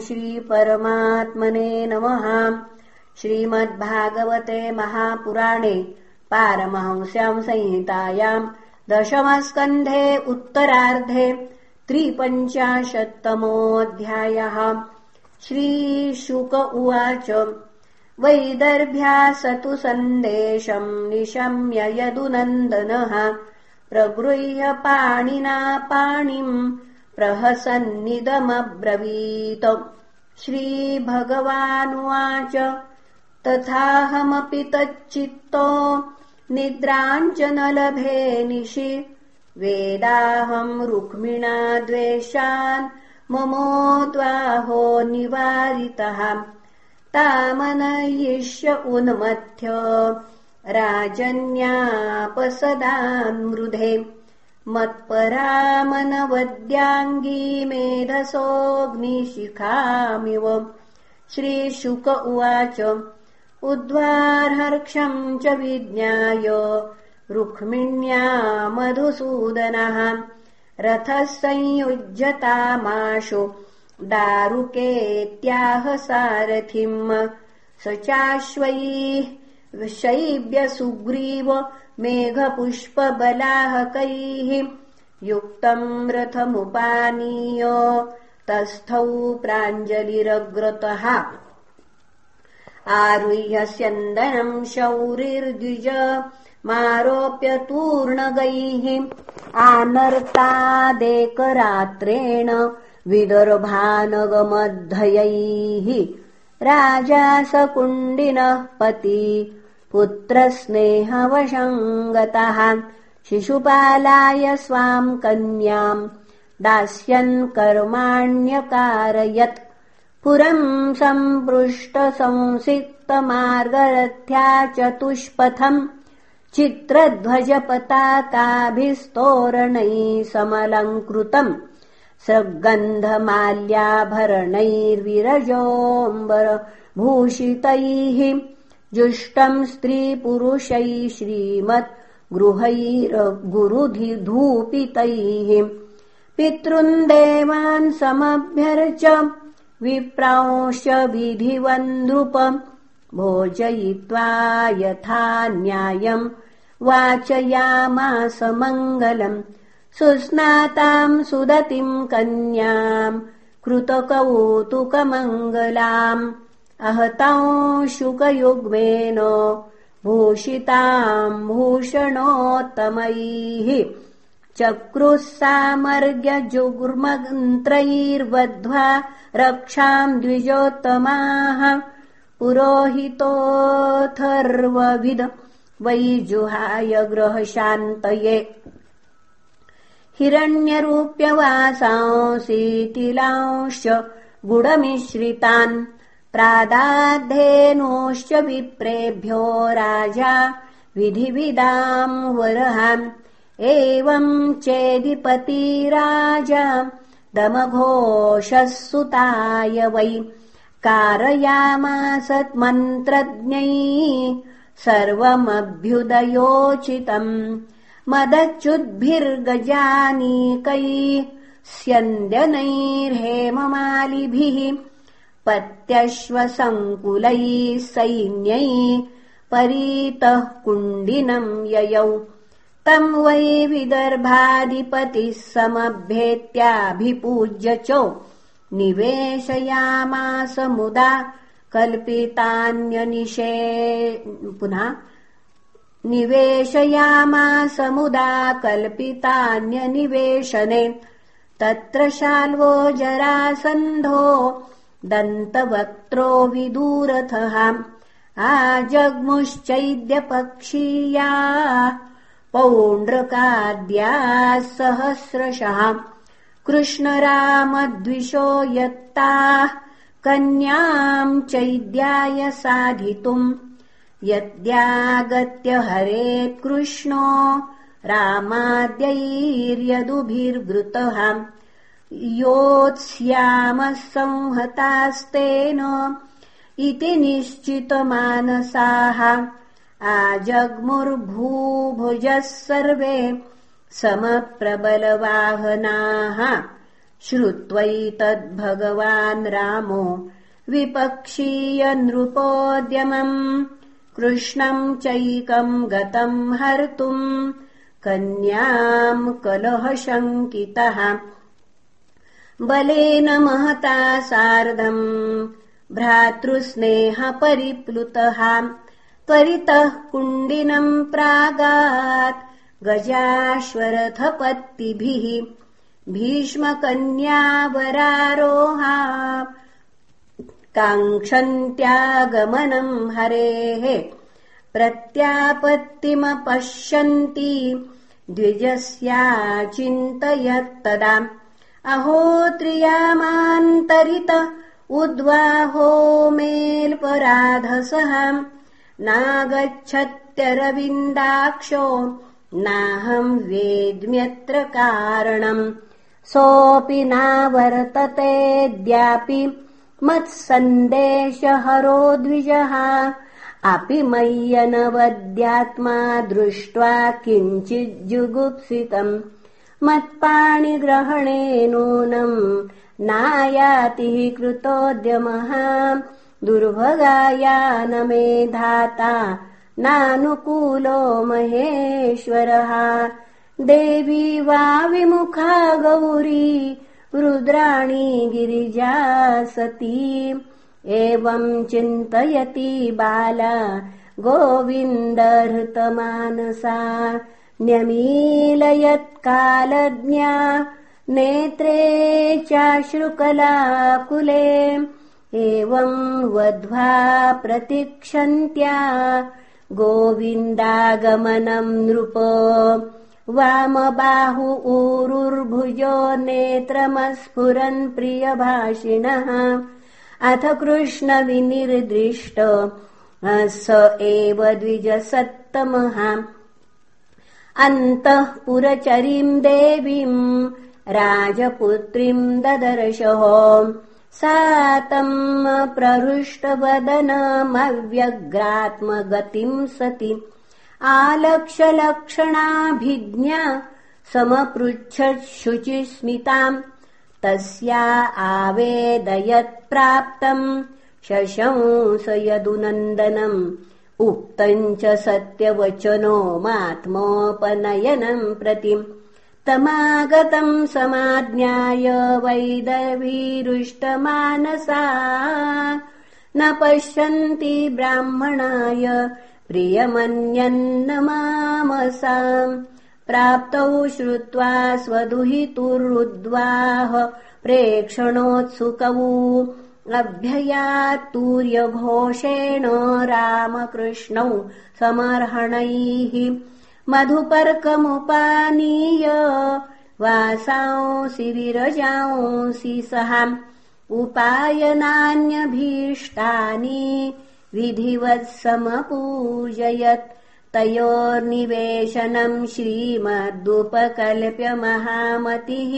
श्रीपरमात्मने नमः। श्रीमद्भागवते महापुराणे पारमहंस्याम् संहितायाम् दशमस्कन्धे उत्तरार्धे त्रिपञ्चाशत्तमोऽध्यायः। श्रीशुक उवाच वैदर्भ्यासतु सन्देशम् निशम्य यदुनन्दनः प्रगृह्य पाणिना पाणिम् प्रहसन्निदमब्रवीत। श्रीभगवानुवाच तथाहमपि तच्चित्तो निद्राम् च न लभे निशि। वेदाहम् रुक्मिणा द्वेषान् ममोद्वाहो निवारितः। तामनयिष्य उन्मथ्य राजन्यापसदान्मृधे मत्परामनवद्याङ्गी मेधसोऽग्निशिखामिव श्रीशुक उवाच उद्वार्हर्क्षम् च विज्ञाय रुक्मिण्या मधुसूदनः रथः संयुज्यतामाशु दारुकेत्याह सारथिम्। स चाश्वैः शैब्यसुग्रीव मेघपुष्पबलाहकैः युक्तम् रथमुपानीय तस्थौ प्राञ्जलिरग्रतः। आरुह्य स्यन्दनम् मारोप्य तूर्णगैः आनर्तादेकरात्रेण विदर्भानगमद्धयैः राजा सकुण्डिनः पति पुत्रस्नेहवशङ्गतः। शिशुपालाय स्वाम् कन्याम् दास्यन् कर्माण्यकारयत्। पुरम् सम्पृष्टसंसिक्तमार्गरथ्या चतुष्पथम्। चित्रध्वजपताकाभिस्तोरणैः समलङ्कृतम्। सगन्धमाल्याभरणैर्विरजोऽम्बर भूषितैः जुष्टम् स्त्रीपुरुषैः श्रीमत् गृहैर्गुरुधिधूपितैः। पितृन् देवान् समभ्यर्च विप्रांश्च विधिवन्द्रुप भोजयित्वा यथा न्यायम् वाचयामास मङ्गलम् सुस्नाताम् सुदतिम् कन्याम् कृतकौतुकमङ्गलाम् शुकयुग्मेन भूषिताम् भूषणोत्तमैः। चक्रुः सामर्ग्यजुग्मन्त्रैर्वध्वा रक्षाम् द्विजोत्तमाः। पुरोहितोऽथर्वविद वै जुहाय ग्रहशान्तये हिरण्यरूप्यवासांसीतिलांश्च गुडमिश्रितान् प्रादाद्धेनोश्च विप्रेभ्यो राजा विधिविदाम् वरहाम्। एवम् चेदिपती राजा दमघोषः सुताय वै। कारयामासत्मन्त्रज्ञै सर्वमभ्युदयोचितम्। मदच्युद्भिर्गजानीकै स्यन्दनैर्हेममालिभिः पत्यश्वसङ्कुलैः सैन्यै परीतः कुण्डिनम् ययौ। तम् वै विदर्भाधिपतिः समभ्येत्याभिपूज्य च। निवेशयामास मुदा कल्पितान्यनिशे पुनः निवेशयामास मुदा कल्पितान्यनिवेशने। तत्र शाल्वो जरासन्धो दन्तवक्त्रो विदूरथः। आजग्मुश्चैद्यपक्षीया पौण्ड्रकाद्याः सहस्रशः कृष्णरामद्विषो यत्ताः कन्याम् चैद्याय साधितुम् यद्यागत्य हरेत्कृष्णो रामाद्यैर्यदुभिर्वृतः योत्स्यामः संहतास्तेन इति निश्चितमानसाः। आजग्मुर्भूभुजः सर्वे समप्रबलवाहनाः। श्रुत्वैतद्भगवान् रामो विपक्षीयनृपोद्यमम्। कृष्णम् चैकम् गतम् हर्तुम् कन्याम् कलहशङ्कितः बलेन महता सार्धम्। भ्रातृस्नेहपरिप्लुतः त्वरितः कुण्डिनम् प्रागात्। गजाश्वरथपत्तिभिः। भीष्मकन्यावरारोहा। काङ्क्षन्त्यागमनम् हरेः। प्रत्यापत्तिमपश्यन्ति। द्विजस्याचिन्तयत्तदा अहोत्रियामान्तरित उद्वाहो मेल्पराधसः नागच्छत्यरविन्दाक्षो नाहम् वेद्म्यत्र कारणम्। सोऽपि नावर्ततेऽद्यापि मत्सन्देशहरो द्विजः अपि मय्यनवद्यात्मा दृष्ट्वा किञ्चिज्जुगुप्सितम् मत्पाणिग्रहणे नूनम् नायाति कृतोद्यमः। दुर्भगायानमे धाता। नानुकूलो महेश्वरः। देवी वा विमुखा गौरी। रुद्राणी गिरिजा सती। एवम् चिन्तयति बाला। गोविन्दहृतमानसा न्यमीलयत्कालज्ञा नेत्रे चाश्रुकलाकुले एवम् वध्वा प्रतीक्षन्त्या गोविन्दागमनम् नृप। वामबाहु ऊरुर्भुजो नेत्रमस्फुरन् प्रियभाषिणः। अथ कृष्णविनिर्दिष्ट। स एव द्विजसत्तमः अन्तः पुरचरीम् देवीम् राजपुत्रीम् ददर्शः। सा तम् प्रहृष्टवदनमव्यग्रात्मगतिम् सति। आलक्ष्यलक्षणाभिज्ञा समपृच्छत् तस्या आवेदयत्प्राप्तम् शशंस यदुनन्दनम् उक्तम् च सत्यवचनो मात्मोपनयनम् प्रति तमागतम् समाज्ञाय वैदवीरुष्टमानसा न पश्यन्ति ब्राह्मणाय प्रियमन्यन्न मामसाम् प्राप्तौ श्रुत्वा स्वदुहितुरुद्वाह प्रेक्षणोत्सुकौ अभ्ययात्तूर्यघोषेण रामकृष्णौ समर्हणैः मधुपर्कमुपानीय वासांसि विरजांसि सहाम् उपायनान्यभीष्टानि विधिवत् समपूजयत् तयोर्निवेशनम् श्रीमदुपकल्प्य महामतिः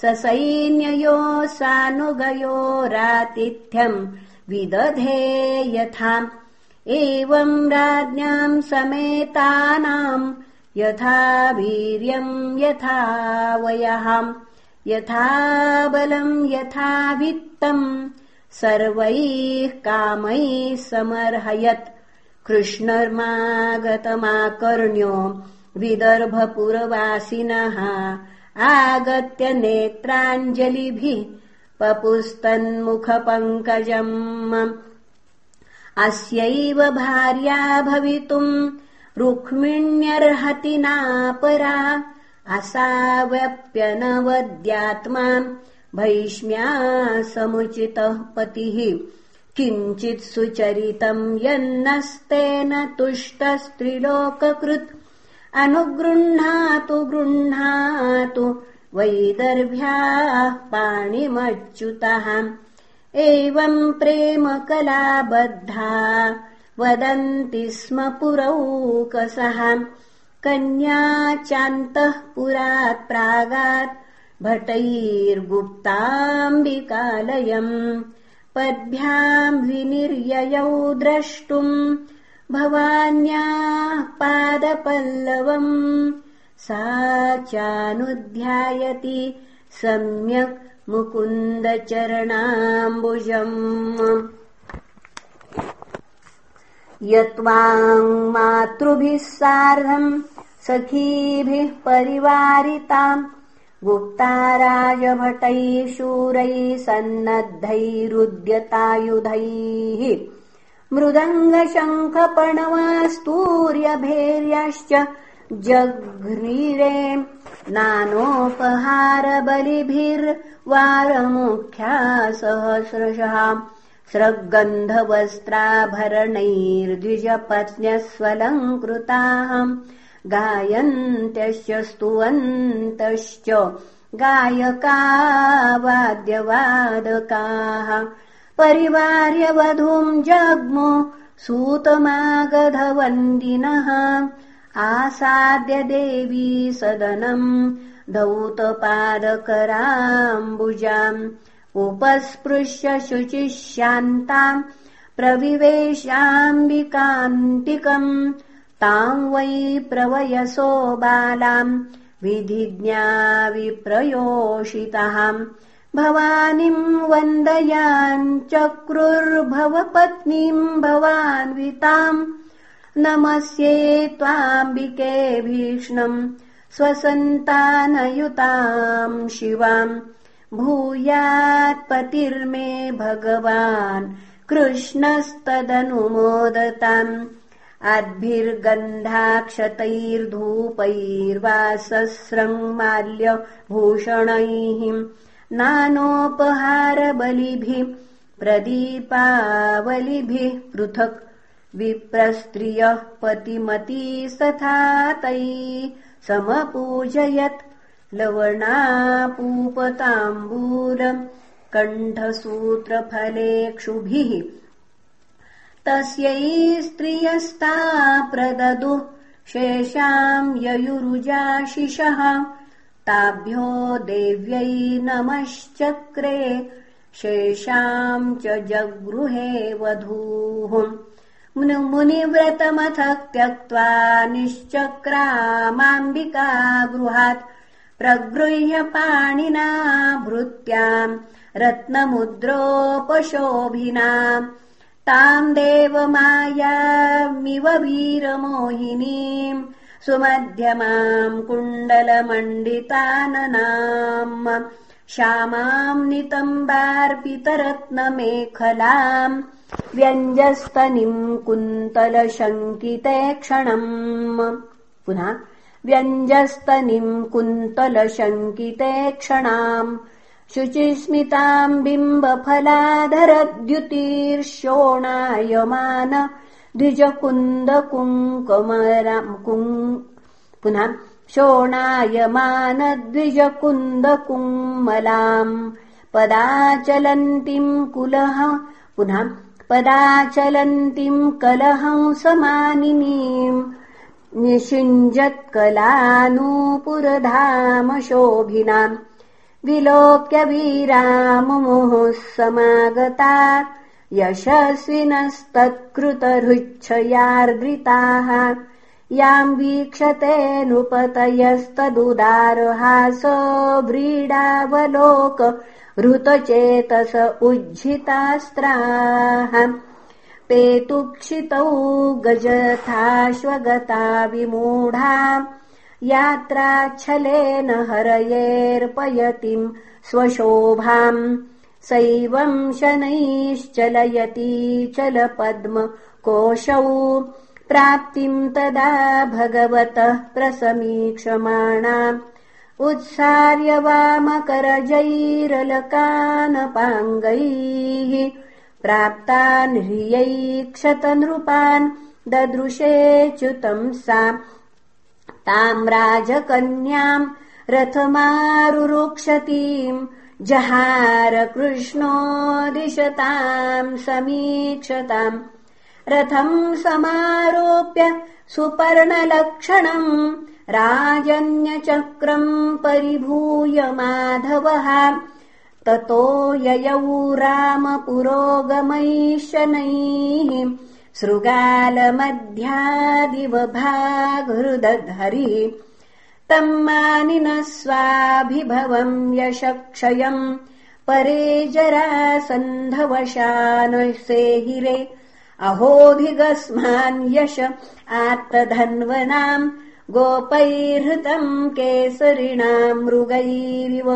ससैन्ययो सानुगयोरातिथ्यम् विदधे यथा एवम् राज्ञाम् समेतानाम् यथा वीर्यम् यथा वयहाम् यथा बलम् यथा वित्तम् सर्वैः कामैः समर्हयत्। कृष्णर्मागतमाकर्ण्यो विदर्भपुरवासिनः आगत्य नेत्राञ्जलिभिः पपुस्तन्मुखपङ्कजम् अस्यैव भार्या भवितुम् रुक्मिण्यर्हति नापरा असाव्यप्यनवद्यात्मा भैष्म्या समुचितः पतिः किञ्चित् सुचरितम् यन्नस्तेन तुष्टस्त्रिलोककृत् अनुगृह्णातु गृह्णातु वैदर्भ्याः पाणिमच्युतः। एवम् प्रेमकलाबद्धा वदन्ति स्म पुरौकसः। कन्या चान्तः पुरात् प्रागात् भटैर्गुप्ताम्बिकालयम्। पद्भ्याम् विनिर्ययौ द्रष्टुम्। भवान्याः पादपल्लवम्। सा चानुध्यायति सम्यक् मुकुन्दचरणाम्बुजम्। यत्त्वाम् मातृभिः सार्धम् सखीभिः परिवारिताम्। गुप्ताराजभटैः शूरैः सन्नद्धैरुद्यतायुधैः मृदङ्गशङ्खपणवास्तूर्यभैर्यश्च जघ्रीरे नानोपहारबलिभिर्वारमुख्या सहस्रशः स्रग्गन्धवस्त्राभरणैर्द्विजपत्न्यस्वलङ्कृताः गायन्त्यश्च स्तुवन्तश्च गायका वाद्यवादकाः परिवार्यवधूम् जग्मु सूतमागधवन्दिनः। आसाद्य देवी सदनम् धौतपादकराम्बुजाम् उपस्पृश्य शुचिः शान्ताम् प्रविवेशाम्बिकान्तिकम्। ताम् वै प्रवयसो बालाम् विधिज्ञा विप्रयोषितः भवानीम् वन्दयाञ्चक्रुर्भवपत्नीम् भवान्विताम्। नमस्ये त्वाम्बिके भीष्णम् स्वसन्तानयुताम् शिवाम्। भूयात्पतिर्मे भगवान् कृष्णस्तदनुमोदताम्। भूषणैः नानोपहारबलिभिः प्रदीपावलिभिः पृथक् विप्रस्त्रियः पतिमतीस्तथा तैः समपूजयत्। लवणापूपताम्बूलम् कण्ठसूत्रफलेक्षुभिः। तस्यै स्त्रियस्ता प्रददुः शेषाम् ययुरुजाशिषः ताभ्यो देव्यै नमश्चक्रे शेषाम् च जगृहे वधूः। मुनिव्रतमथ त्यक्त्वा निश्चक्रामाम्बिका गृहात् प्रगृह्य पाणिना भृत्याम् रत्नमुद्रोपशोभिना। ताम् देवमायामिव वीरमोहिनीम् सुमध्यमाम् कुण्डलमण्डिताननाम् श्यामाम् नितम्बार्पितरत्नमेखलाम् व्यञ्जस्तनिम् कुन्तलशङ्किते क्षणम् पुनः व्यञ्जस्तनिम् कुन्तलशङ्किते क्षणाम् शुचिस्मिताम् बिम्बफलाधरद्युतीर्षोणायमान द्विजकुन्दकुङ्कमराम् पुनः शोणायमान द्विजकुन्दकुङ्मलाम् पदाचलन्तीम् कुलः पुनः पदाचलन्तीम् कलहंसमानिनीम् निषिञ्जत्कलानूपुरधामशोभिनाम् विलोक्य वीरामुमुहुः समागता यशस्विनस्तत्कृतहृच्छयार्द्रिताः याम् वीक्षते नृपतयस्तदुदारहास व्रीडावलोक हृतचेतस उज्झितास्त्राः। पेतुक्षितौ गजथाश्वगता विमूढा। यात्राच्छलेन हरयेर्पयतिम् स्वशोभाम् सैवम् शनैश्चलयती चलपद्म कोशौ। प्राप्तिम् तदा भगवतः प्रसमीक्षमाणा। उत्सार्य वामकरजैरलकानपाङ्गैः। प्राप्तान् ह्रियैक्षतनृपान् ददृशेच्युतम् सा। ताम् राजकन्याम् रथमारुरुक्षतीम् जहार कृष्णो दिशताम् समीक्षताम् रथम् समारोप्य सुपर्णलक्षणम् राजन्यचक्रम् परिभूय माधवः। ततो ययौ रामपुरोगमैः शनैः तम् मानिनः स्वाभिभवम् यशक्षयम् परे सेहिरे अहोधिगस्मान् यश आत्तधन्वनाम् गोपैर्हृतम् केसरिणाम् मृगैरिव।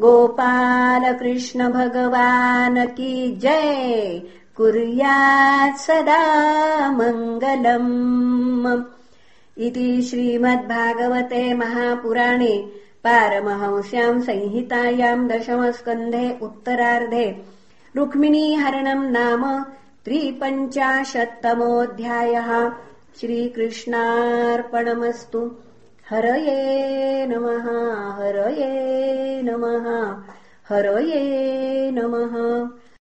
गोपालकृष्ण भगवान् की जय। कुर्यात् सदा मङ्गलम् इति श्रीमद्भागवते महापुराणे पारमहंस्याम् संहितायाम् दशमस्कन्धे उत्तरार्धे रुक्मिणीहरणम् नाम त्रिपञ्चाशत्तमोऽध्यायः श्रीकृष्णार्पणमस्तु। हरये नमः हरये नमः हरये नमः